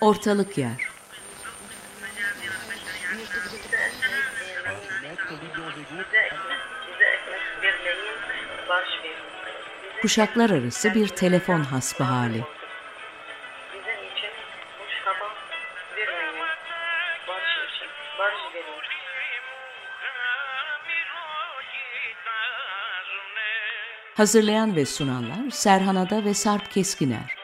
Ortalık yer. Kuşaklar arası bir telefon hasbı hali. Hazırlayan ve sunanlar Serhan Ada ve Sarp Keskiner.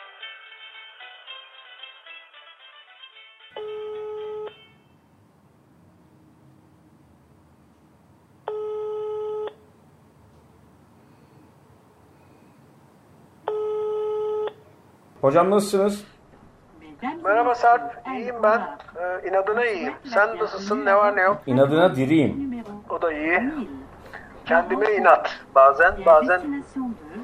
Hocam nasılsınız? Merhaba Sarp, iyiyim ben. Ee, inadına iyiyim. Sen nasılsın, ne var ne yok? İnadına diriyim. O da iyi. Kendime inat. Bazen, bazen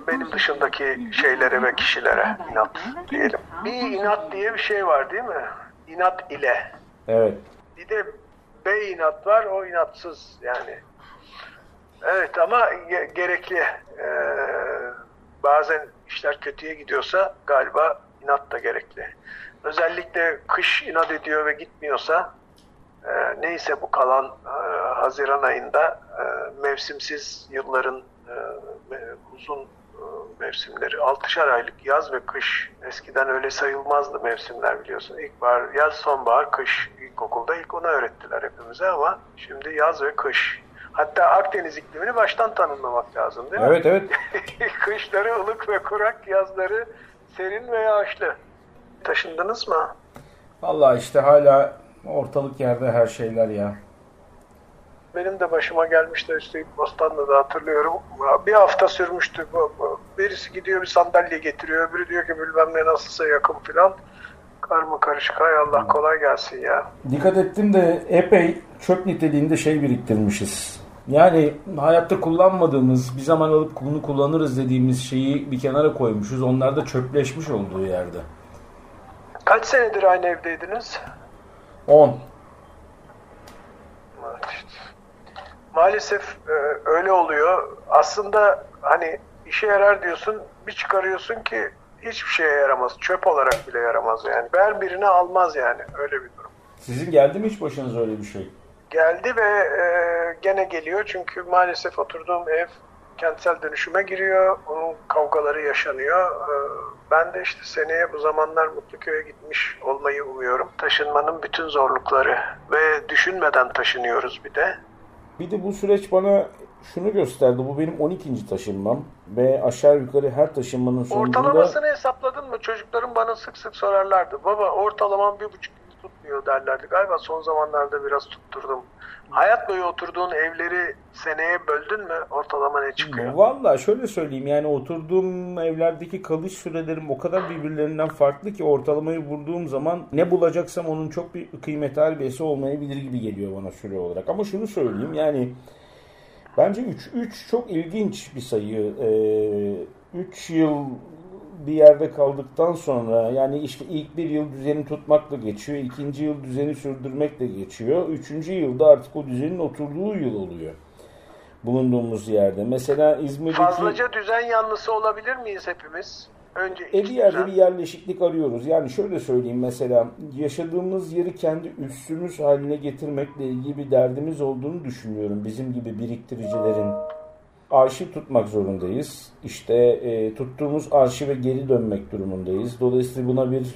benim dışındaki şeylere ve kişilere inat diyelim. Bir inat diye bir şey var değil mi? İnat ile. Evet. Bir de be inat var, o inatsız yani. Evet ama ge- gerekli. Ee, bazen işler kötüye gidiyorsa galiba inat da gerekli. Özellikle kış inat ediyor ve gitmiyorsa e, neyse bu kalan e, Haziran ayında e, mevsimsiz yılların e, uzun e, mevsimleri, 6'şar aylık yaz ve kış. Eskiden öyle sayılmazdı mevsimler biliyorsun. İlkbahar, yaz, sonbahar, kış. İlkokulda ilk onu öğrettiler hepimize ama şimdi yaz ve kış. Hatta Akdeniz iklimini baştan tanımlamak lazım değil mi? Evet evet. Kışları ılık ve kurak, yazları serin ve yağışlı. Taşındınız mı? Vallahi işte hala ortalık yerde her şeyler ya. Benim de başıma gelmişti üstelik Bostanlı'da hatırlıyorum. Bir hafta sürmüştü. Birisi gidiyor bir sandalye getiriyor. Öbürü diyor ki bilmem ne nasılsa yakın filan. Karma karışık. Hay Allah kolay gelsin ya. Dikkat ettim de epey çöp niteliğinde şey biriktirmişiz. Yani hayatta kullanmadığımız, bir zaman alıp bunu kullanırız dediğimiz şeyi bir kenara koymuşuz. Onlar da çöpleşmiş olduğu yerde. Kaç senedir aynı evdeydiniz? 10. Evet, işte. Maalesef e, öyle oluyor. Aslında hani işe yarar diyorsun, bir çıkarıyorsun ki hiçbir şeye yaramaz. Çöp olarak bile yaramaz yani. Ver birini almaz yani. Öyle bir durum. Sizin geldi mi hiç başınıza öyle bir şey? Geldi ve e, gene geliyor çünkü maalesef oturduğum ev kentsel dönüşüme giriyor. Onun kavgaları yaşanıyor. E, ben de işte seneye bu zamanlar Mutluköy'e gitmiş olmayı umuyorum. Taşınmanın bütün zorlukları ve düşünmeden taşınıyoruz bir de. Bir de bu süreç bana şunu gösterdi. Bu benim 12. taşınmam ve aşağı yukarı her taşınmanın sonucunda Ortalamasını hesapladın mı? Çocuklarım bana sık sık sorarlardı. Baba ortalamam bir buçuk tutmuyor derlerdi. Galiba son zamanlarda biraz tutturdum. Hayat boyu oturduğun evleri seneye böldün mü ortalama ne çıkıyor? Valla şöyle söyleyeyim yani oturduğum evlerdeki kalış sürelerim o kadar birbirlerinden farklı ki ortalamayı vurduğum zaman ne bulacaksam onun çok bir kıymeti harbiyesi olmayabilir gibi geliyor bana süre olarak. Ama şunu söyleyeyim yani bence 3 3 çok ilginç bir sayı. 3 yıl bir yerde kaldıktan sonra yani işte ilk bir yıl düzeni tutmakla geçiyor, ikinci yıl düzeni sürdürmekle geçiyor, üçüncü yılda artık o düzenin oturduğu yıl oluyor bulunduğumuz yerde. Mesela İzmir'deki Fazlaca düzen yanlısı olabilir miyiz hepimiz? Önce e bir yerde düzen. bir yerleşiklik arıyoruz. Yani şöyle söyleyeyim mesela yaşadığımız yeri kendi üssümüz haline getirmekle ilgili bir derdimiz olduğunu düşünüyorum. Bizim gibi biriktiricilerin arşiv tutmak zorundayız. İşte e, tuttuğumuz arşive geri dönmek durumundayız. Dolayısıyla buna bir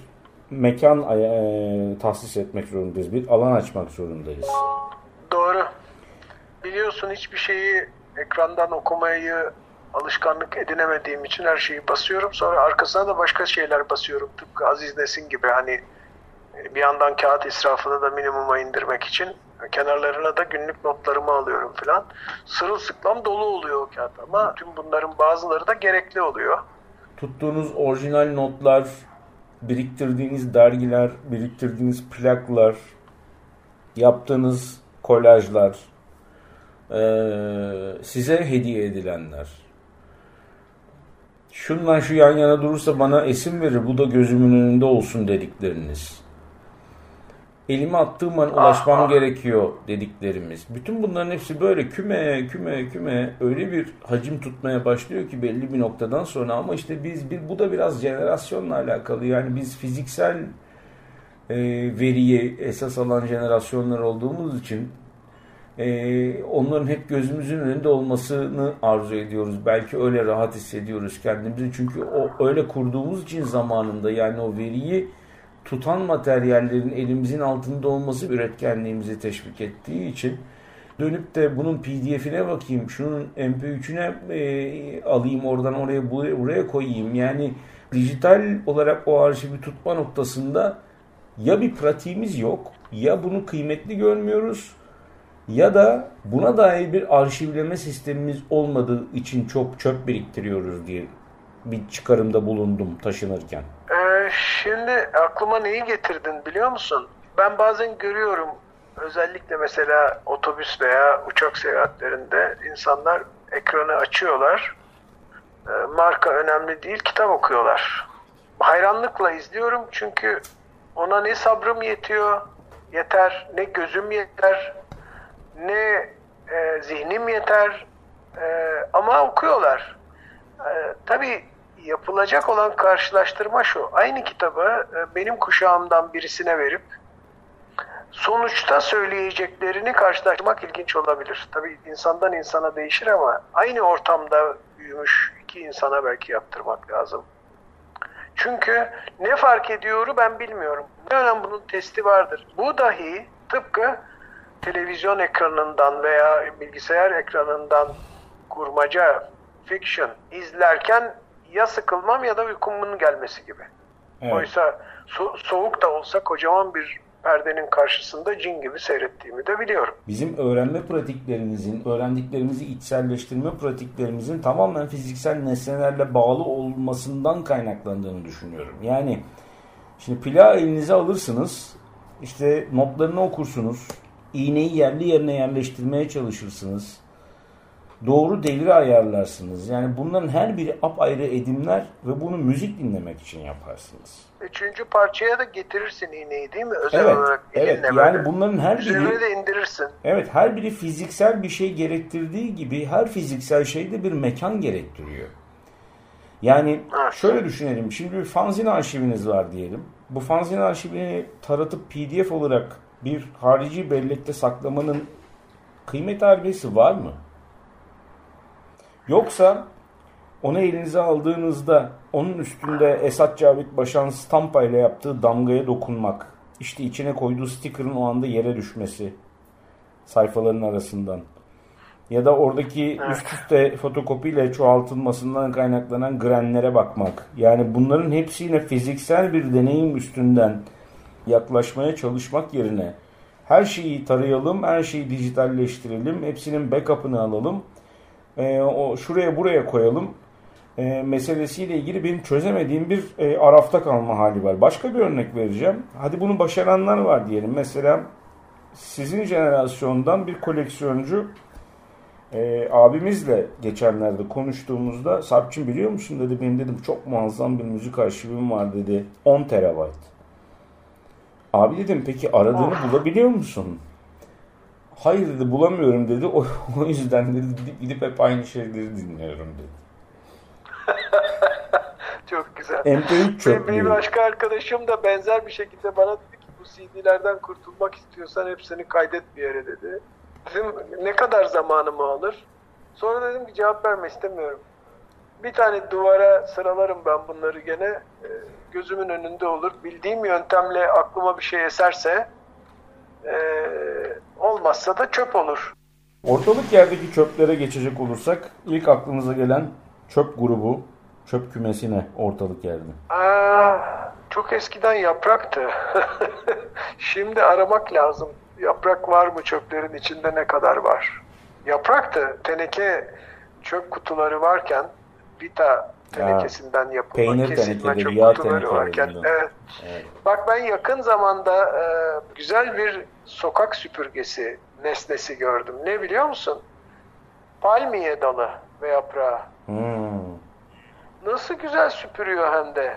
mekan e, tahsis etmek zorundayız. Bir alan açmak zorundayız. Doğru. Biliyorsun hiçbir şeyi ekrandan okumayı alışkanlık edinemediğim için her şeyi basıyorum. Sonra arkasına da başka şeyler basıyorum. Tıpkı Aziz Nesin gibi hani bir yandan kağıt israfını da minimuma indirmek için kenarlarına da günlük notlarımı alıyorum filan. Sırılsıklam dolu oluyor o kağıt ama tüm bunların bazıları da gerekli oluyor. tuttuğunuz orijinal notlar, biriktirdiğiniz dergiler, biriktirdiğiniz plaklar, yaptığınız kolajlar, eee, size hediye edilenler. Şundan şu yan yana durursa bana esim verir, bu da gözümün önünde olsun dedikleriniz. Elime attığım an ulaşmam ah, gerekiyor dediklerimiz. Bütün bunların hepsi böyle küme küme küme öyle bir hacim tutmaya başlıyor ki belli bir noktadan sonra ama işte biz bir bu da biraz jenerasyonla alakalı. Yani biz fiziksel e, veriyi esas alan jenerasyonlar olduğumuz için e, onların hep gözümüzün önünde olmasını arzu ediyoruz. Belki öyle rahat hissediyoruz kendimizi. Çünkü o öyle kurduğumuz için zamanında yani o veriyi tutan materyallerin elimizin altında olması üretkenliğimizi teşvik ettiği için dönüp de bunun pdf'ine bakayım, şunun mp3'üne e, alayım oradan oraya buraya koyayım. Yani dijital olarak o arşivi tutma noktasında ya bir pratiğimiz yok ya bunu kıymetli görmüyoruz ya da buna dair bir arşivleme sistemimiz olmadığı için çok çöp biriktiriyoruz diye bir çıkarımda bulundum taşınırken. Ee, şimdi aklıma neyi getirdin biliyor musun? Ben bazen görüyorum özellikle mesela otobüs veya uçak seyahatlerinde insanlar ekranı açıyorlar. E, marka önemli değil, kitap okuyorlar. Hayranlıkla izliyorum çünkü ona ne sabrım yetiyor, yeter, ne gözüm yeter, ne e, zihnim yeter e, ama okuyorlar. E, tabii yapılacak olan karşılaştırma şu. Aynı kitabı e, benim kuşağımdan birisine verip sonuçta söyleyeceklerini karşılaştırmak ilginç olabilir. Tabii insandan insana değişir ama aynı ortamda büyümüş iki insana belki yaptırmak lazım. Çünkü ne fark ediyoru ben bilmiyorum. Ne önemli bunun testi vardır. Bu dahi tıpkı televizyon ekranından veya bilgisayar ekranından kurmaca, fiction izlerken ya sıkılmam ya da uykumun gelmesi gibi. Evet. Oysa so- soğuk da olsa kocaman bir perdenin karşısında cin gibi seyrettiğimi de biliyorum. Bizim öğrenme pratiklerimizin, öğrendiklerimizi içselleştirme pratiklerimizin tamamen fiziksel nesnelerle bağlı olmasından kaynaklandığını düşünüyorum. Yani şimdi plağı elinize alırsınız, işte notlarını okursunuz, iğneyi yerli yerine yerleştirmeye çalışırsınız doğru devri ayarlarsınız. Yani bunların her biri apayrı edimler ve bunu müzik dinlemek için yaparsınız. Üçüncü parçaya da getirirsin iğneyi değil mi? Özel evet, olarak evet. Yani böyle. bunların her biri... Üzerine de indirirsin. Evet her biri fiziksel bir şey gerektirdiği gibi her fiziksel şey de bir mekan gerektiriyor. Yani evet. şöyle düşünelim. Şimdi bir fanzin arşiviniz var diyelim. Bu fanzin arşivini taratıp pdf olarak bir harici bellekte saklamanın kıymet harbiyesi var mı? Yoksa onu elinize aldığınızda onun üstünde Esat Cavit Başan stampa ile yaptığı damgaya dokunmak, işte içine koyduğu sticker'ın o anda yere düşmesi sayfaların arasından. Ya da oradaki üst üste fotokopiyle çoğaltılmasından kaynaklanan grenlere bakmak. Yani bunların hepsine fiziksel bir deneyim üstünden yaklaşmaya çalışmak yerine her şeyi tarayalım, her şeyi dijitalleştirelim, hepsinin backup'ını alalım e, o şuraya buraya koyalım e, meselesiyle ilgili benim çözemediğim bir e, arafta kalma hali var. Başka bir örnek vereceğim. Hadi bunu başaranlar var diyelim. Mesela sizin jenerasyondan bir koleksiyoncu e, abimizle geçenlerde konuştuğumuzda Sarpçım biliyor musun dedi benim dedim çok muazzam bir müzik arşivim var dedi 10 terabayt. Abi dedim peki aradığını oh. bulabiliyor musun? Hayır dedi bulamıyorum dedi. O, o yüzden dedi gidip, gidip hep aynı şeyleri dinliyorum dedi. Çok güzel. MP3 çok Bir başka arkadaşım da benzer bir şekilde bana dedi ki bu CD'lerden kurtulmak istiyorsan hepsini kaydet bir yere dedi. Dedim ne kadar zamanımı alır? Sonra dedim ki cevap verme istemiyorum. Bir tane duvara sıralarım ben bunları gene. E, gözümün önünde olur. Bildiğim yöntemle aklıma bir şey eserse e, olmazsa da çöp olur. Ortalık yerdeki çöplere geçecek olursak ilk aklımıza gelen çöp grubu, çöp kümesine ortalık yerde. Aa, çok eskiden yapraktı. Şimdi aramak lazım. Yaprak var mı çöplerin içinde ne kadar var? Yapraktı. Teneke çöp kutuları varken Vita tenekesinden yapılma Peynir kesilme çöp yağ kutuları varken. Evet. evet. Bak ben yakın zamanda e, güzel bir sokak süpürgesi nesnesi gördüm. Ne biliyor musun? Palmiye dalı ve yaprağı. Hmm. Nasıl güzel süpürüyor hem de.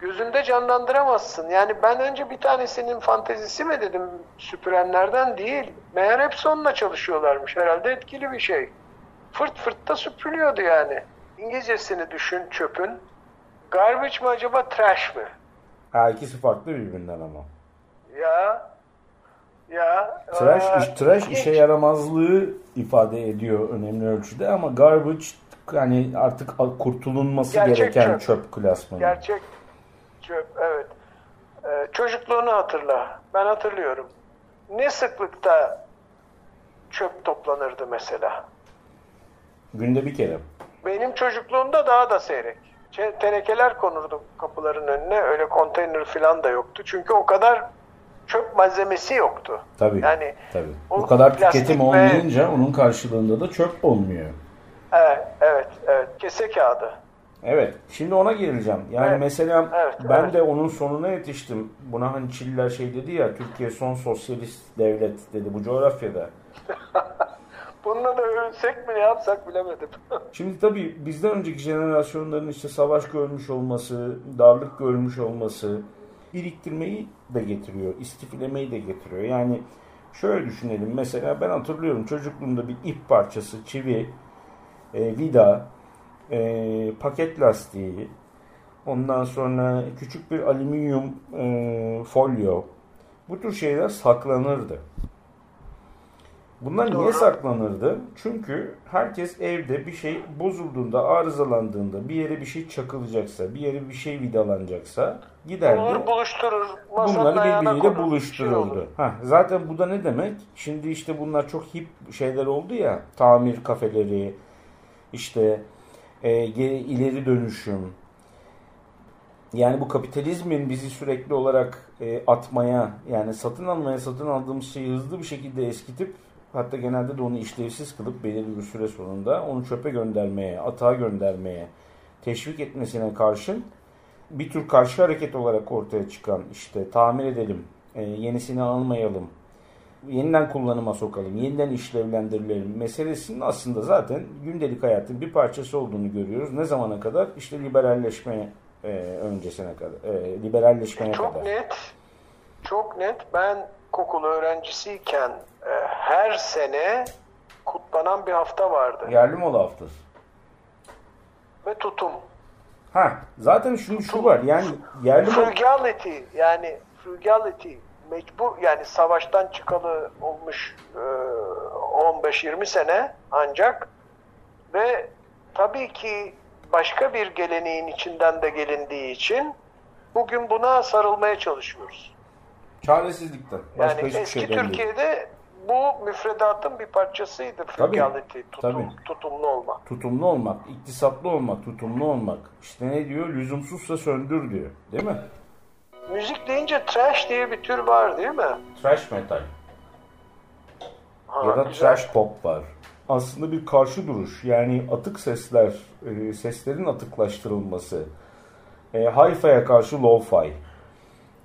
gözünde canlandıramazsın. Yani ben önce bir tanesinin fantezisi mi dedim süpürenlerden değil. Meğer hepsi onunla çalışıyorlarmış. Herhalde etkili bir şey. Fırt fırt da süpürüyordu yani. İngilizcesini düşün çöpün. Garbage mı acaba trash mı? Ha ikisi farklı birbirinden ama. Ya ya Trash, aa, iş, trash ilginç. işe yaramazlığı ifade ediyor önemli ölçüde ama garbage hani artık kurtulunması Gerçek gereken çöp. çöp, klasmanı. Gerçek çöp, evet. Ee, çocukluğunu hatırla. Ben hatırlıyorum. Ne sıklıkta çöp toplanırdı mesela? Günde bir kere. Benim çocukluğumda daha da seyrek. Tenekeler konurdu kapıların önüne. Öyle konteyner falan da yoktu. Çünkü o kadar çöp malzemesi yoktu. Tabii. Yani tabii. o kadar tüketim ve- olmayınca onun karşılığında da çöp olmuyor. Evet, evet, evet. Kese kağıdı. Evet. Şimdi ona geleceğim. Yani Evet. mesela Evet, ben evet. de onun sonuna yetiştim. Buna hani Çiller şey dedi ya Türkiye son sosyalist devlet dedi bu coğrafyada. Bununla da övünsek mi ne yapsak bilemedim. Şimdi tabii bizden önceki jenerasyonların işte savaş görmüş olması, darlık görmüş olması biriktirmeyi de getiriyor, istifilemeyi de getiriyor. Yani şöyle düşünelim mesela ben hatırlıyorum çocukluğumda bir ip parçası, çivi, e, vida, e, paket lastiği, ondan sonra küçük bir alüminyum e, folyo bu tür şeyler saklanırdı. Bunlar niye Doğru. saklanırdı? Çünkü herkes evde bir şey bozulduğunda, arızalandığında, bir yere bir şey çakılacaksa, bir yere bir şey vidalanacaksa giderdi. Bunları buluşturur. masanın Bunları birbiriyle bir şey olur. buluştururdu. Heh, zaten bu da ne demek? Şimdi işte bunlar çok hip şeyler oldu ya. Tamir kafeleri, işte e, ileri dönüşüm. Yani bu kapitalizmin bizi sürekli olarak e, atmaya, yani satın almaya, satın aldığımız şeyi hızlı bir şekilde eskitip hatta genelde de onu işlevsiz kılıp belirli bir süre sonunda onu çöpe göndermeye, atağa göndermeye teşvik etmesine karşın bir tür karşı hareket olarak ortaya çıkan işte tamir edelim, e, yenisini almayalım, yeniden kullanıma sokalım, yeniden işlevlendirelim meselesinin aslında zaten gündelik hayatın bir parçası olduğunu görüyoruz. Ne zamana kadar? İşte liberalleşme e, öncesine kadar, e, liberalleşmeye Çok kadar. net. Çok net. Ben kokulu öğrencisiyken her sene kutlanan bir hafta vardı. Yerli mola haftası. Ve tutum. Ha, zaten şimdi şu var yani yerli. Frugality yani frugality mecbur yani savaştan çıkalı olmuş e, 15-20 sene ancak ve tabii ki başka bir geleneğin içinden de gelindiği için bugün buna sarılmaya çalışıyoruz. Çaresizlikten. Başka Yani eski değil. Bu müfredatın bir parçasıydı frugality, tutum, tabii. tutumlu olmak. Tutumlu olmak, iktisatlı olmak, tutumlu olmak. İşte ne diyor? Lüzumsuzsa söndür diyor. Değil mi? Müzik deyince trash diye bir tür var değil mi? Trash metal. Ha, ya da güzel. trash pop var. Aslında bir karşı duruş. Yani atık sesler, e, seslerin atıklaştırılması. E, Hi-Fi'ye karşı low-fi.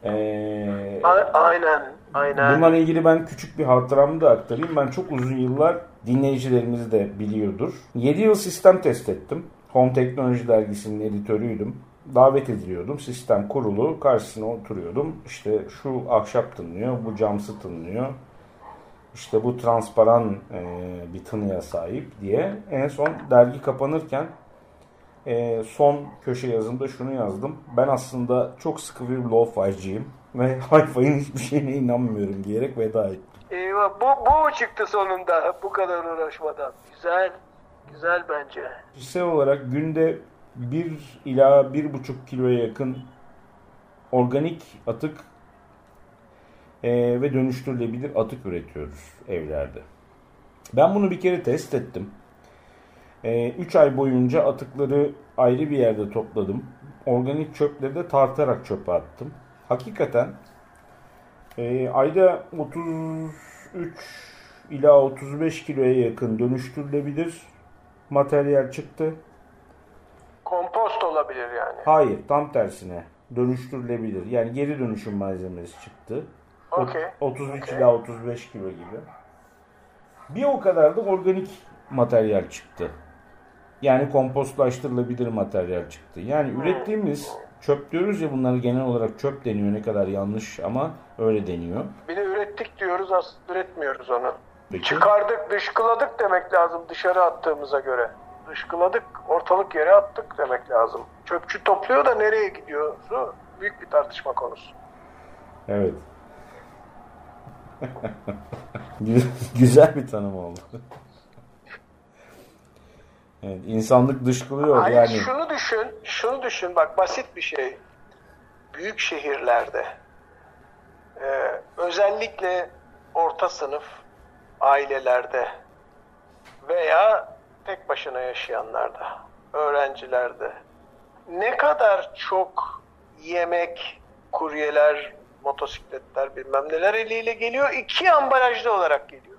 E, A- aynen, aynen. Bunlarla ilgili ben küçük bir hatıramı da aktarayım. Ben çok uzun yıllar dinleyicilerimiz de biliyordur. 7 yıl sistem test ettim. Home Teknoloji Dergisi'nin editörüydüm. Davet ediliyordum. Sistem kurulu. Karşısına oturuyordum. İşte şu ahşap tınlıyor, bu camsı tınlıyor. İşte bu transparan e, bir tınıya sahip diye. En son dergi kapanırken e, son köşe yazımda şunu yazdım. Ben aslında çok sıkı bir low-fi'ciyim ve hi-fi'nin hiçbir şeyine inanmıyorum diyerek veda ettim. Eyvah, bu, bu mu çıktı sonunda bu kadar uğraşmadan? Güzel, güzel bence. Kişisel olarak günde 1 ila 1,5 kiloya yakın organik atık e, ve dönüştürülebilir atık üretiyoruz evlerde. Ben bunu bir kere test ettim. 3 ay boyunca atıkları ayrı bir yerde topladım. Organik çöpleri de tartarak çöpe attım. Hakikaten e, ayda 33 ila 35 kiloya yakın dönüştürülebilir materyal çıktı. Kompost olabilir yani. Hayır, tam tersine dönüştürülebilir. Yani geri dönüşüm malzemesi çıktı. O- Okey. 33 Okey. ila 35 kilo gibi. Bir o kadar da organik materyal çıktı. Yani kompostlaştırılabilir materyal çıktı. Yani ürettiğimiz Çöp diyoruz ya bunlar genel olarak çöp deniyor ne kadar yanlış ama öyle deniyor. Bir de ürettik diyoruz aslında üretmiyoruz onu. Peki. Çıkardık, dışkıladık demek lazım dışarı attığımıza göre. Dışkıladık, ortalık yere attık demek lazım. Çöpçü topluyor da nereye gidiyor? Büyük bir tartışma konusu. Evet. Güzel bir tanım oldu. Evet, insanlık dışkılıyor Hayır yani. şunu düşün, şunu düşün bak basit bir şey. Büyük şehirlerde e, özellikle orta sınıf ailelerde veya tek başına yaşayanlarda, öğrencilerde ne kadar çok yemek, kuryeler, motosikletler bilmem neler eliyle geliyor. iki ambalajlı olarak geliyor.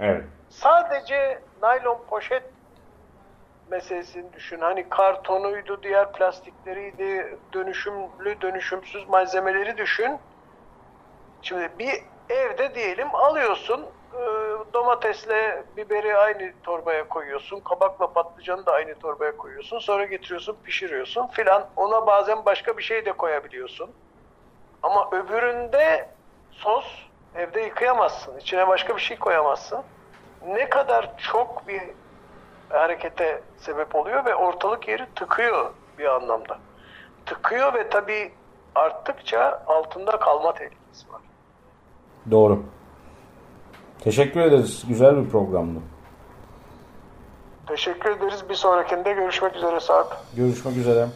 Evet. Sadece naylon poşet meselesini düşün. Hani kartonuydu, diğer plastikleriydi, dönüşümlü, dönüşümsüz malzemeleri düşün. Şimdi bir evde diyelim alıyorsun, e, domatesle biberi aynı torbaya koyuyorsun, kabakla patlıcanı da aynı torbaya koyuyorsun, sonra getiriyorsun, pişiriyorsun filan. Ona bazen başka bir şey de koyabiliyorsun. Ama öbüründe sos evde yıkayamazsın. İçine başka bir şey koyamazsın. Ne kadar çok bir harekete sebep oluyor ve ortalık yeri tıkıyor bir anlamda. Tıkıyor ve tabii arttıkça altında kalma tehlikesi var. Doğru. Teşekkür ederiz. Güzel bir programdı. Teşekkür ederiz. Bir sonrakinde görüşmek üzere Sarp. Görüşmek üzere.